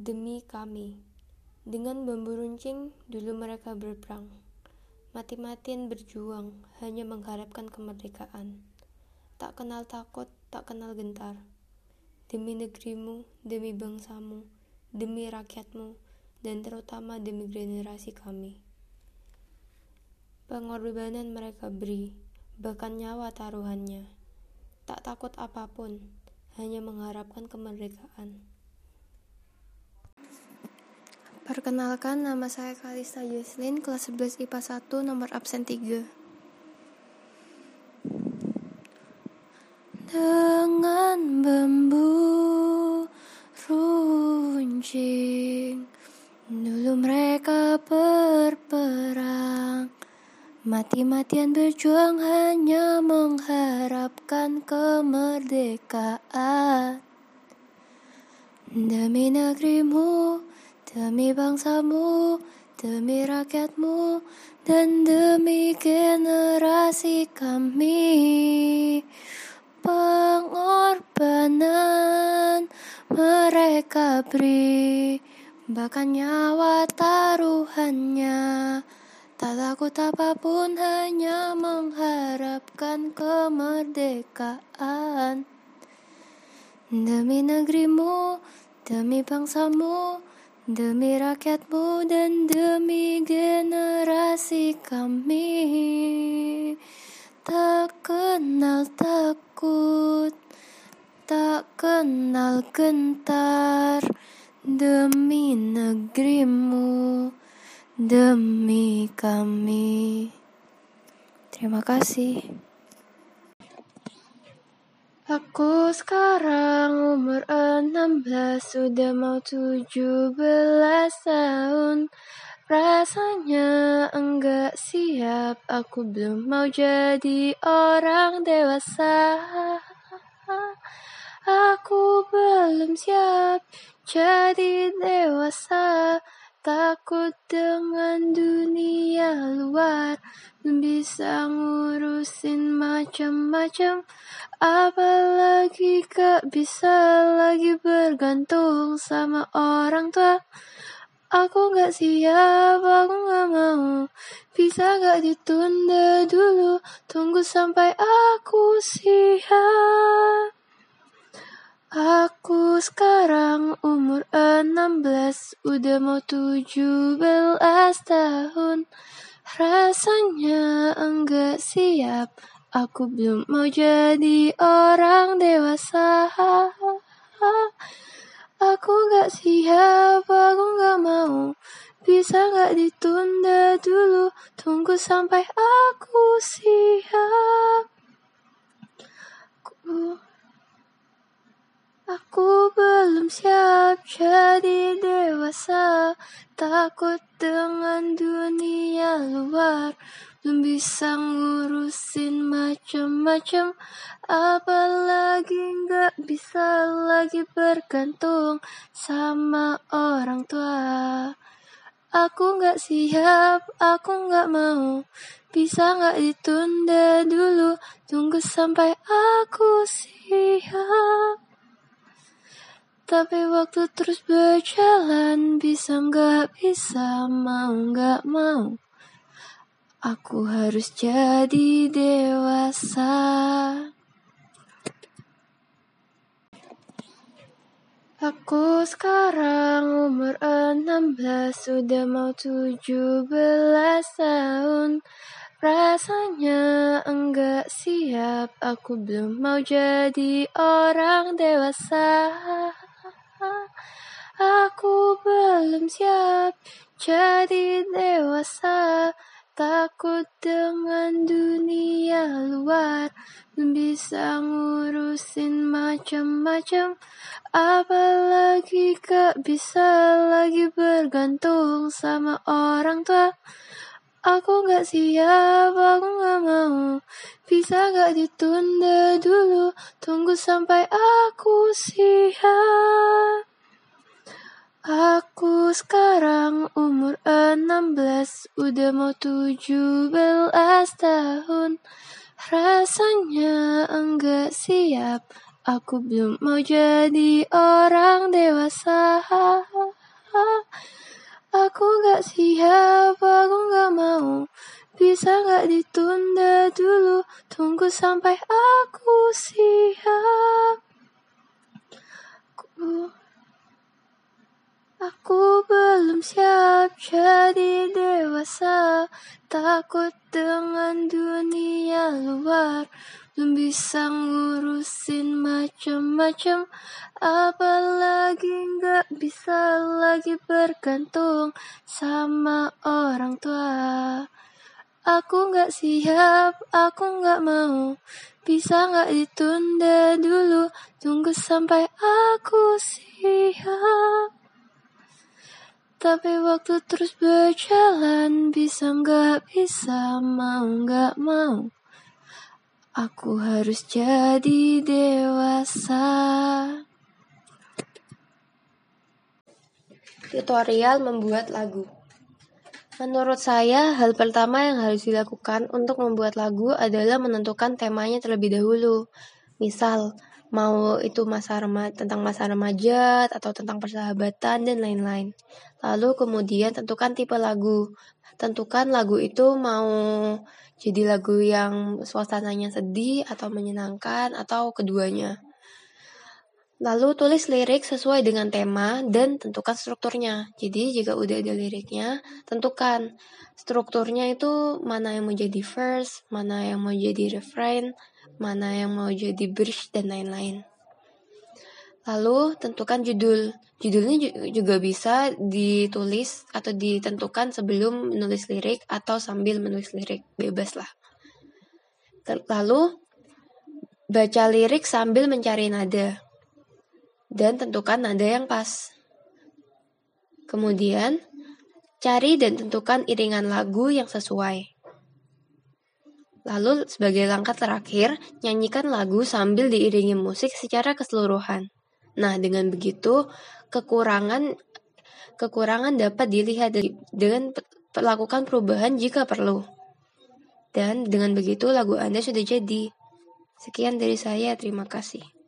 demi kami. Dengan bambu runcing, dulu mereka berperang. Mati-matian berjuang, hanya mengharapkan kemerdekaan. Tak kenal takut, tak kenal gentar. Demi negerimu, demi bangsamu, demi rakyatmu, dan terutama demi generasi kami. Pengorbanan mereka beri, bahkan nyawa taruhannya. Tak takut apa pun, hanya mengharapkan kemerdekaan. Perkenalkan, nama saya Kalista Jesslyn, kelas 11 IPA 1, nomor absen 3. Dengan bambu runcing, dulu mereka berperang. Mati-matian berjuang hanya mengharapkan kemerdekaan. Demi negerimu, Demi bangsamu, demi rakyatmu, dan demi generasi kami. Pengorbanan mereka beri, bahkan nyawa taruhannya. Tak takut apa pun hanya mengharapkan kemerdekaan. Demi negerimu, demi bangsamu, Demi rakyatmu dan demi generasi kami. Tak kenal takut Tak kenal gentar. Demi negerimu Demi kami. Terima kasih Aku sekarang umur enam belas Sudah mau tujuh belas tahun. Rasanya enggak siap Aku belum mau jadi orang dewasa. Aku belum siap jadi dewasa. Takut dengan dunia luar bisa ngurusin macam-macam apalagi gak bisa lagi bergantung sama orang tua. Aku gak siap aku gak mau. Bisa gak ditunda dulu? Tunggu sampai aku siap. Aku sekarang umur 16 Udah mau 17 tahun Rasanya enggak siap. Aku belum mau jadi orang dewasa. Aku gak siap, aku gak mau. Bisa gak ditunda dulu? Tunggu sampai aku siap. Aku, aku belum siap jadi dewasa. Takut dengan dunia luar. Belum bisa ngurusin macam-macam. Apalagi nggak bisa lagi bergantung sama orang tua. Aku nggak siap, aku nggak mau. Bisa nggak ditunda dulu? Tunggu sampai aku siap tapi waktu terus berjalan Bisa nggak bisa Mau nggak mau. Aku harus jadi dewasa. Aku sekarang umur 16 Sudah mau 17 tahun. Rasanya enggak siap Aku belum mau jadi orang dewasa Aku belum siap jadi dewasa. Takut dengan dunia luar. Belum bisa ngurusin macam-macam. Apalagi gak bisa lagi bergantung sama orang tua. Aku gak siap, aku gak mau. Bisa gak ditunda dulu? Tunggu sampai aku siap Aku sekarang umur 16 Udah mau 17 tahun. Rasanya enggak siap Aku belum mau jadi orang dewasa. Aku gak siap, aku gak mau. Bisa gak ditunda dulu? Tunggu sampai aku siap. Aku, aku belum siap jadi dewasa. Takut dengan dunia luar. Belum bisa ngurusin macem-macem. Apalagi gak bisa lagi bergantung sama orang tua. Aku gak siap, aku gak mau. Bisa gak ditunda dulu? Tunggu sampai aku siap Tapi waktu terus berjalan Bisa gak bisa, mau gak mau Aku harus jadi dewasa Tutorial membuat lagu. Menurut saya, hal pertama yang harus dilakukan untuk membuat lagu adalah menentukan temanya terlebih dahulu. Misal, mau itu masa remaja, tentang masa remaja atau tentang persahabatan dan lain-lain. Lalu kemudian tentukan tipe lagu. Tentukan lagu itu mau jadi lagu yang suasananya sedih atau menyenangkan atau keduanya. Lalu tulis lirik sesuai dengan tema dan tentukan strukturnya. Jadi jika udah ada liriknya, tentukan strukturnya itu mana yang mau jadi verse, mana yang mau jadi refrain, mana yang mau jadi bridge dan lain-lain. Lalu tentukan judul. Judulnya juga bisa ditulis atau ditentukan sebelum menulis lirik atau sambil menulis lirik, bebas lah. Lalu baca lirik sambil mencari nada dan tentukan nada yang pas. Kemudian, cari dan tentukan iringan lagu yang sesuai. Lalu, sebagai langkah terakhir, nyanyikan lagu sambil diiringi musik secara keseluruhan. Nah, dengan begitu, kekurangan kekurangan dapat dilihat dengan melakukan perubahan jika perlu. Dan dengan begitu lagu Anda sudah jadi. Sekian dari saya, terima kasih.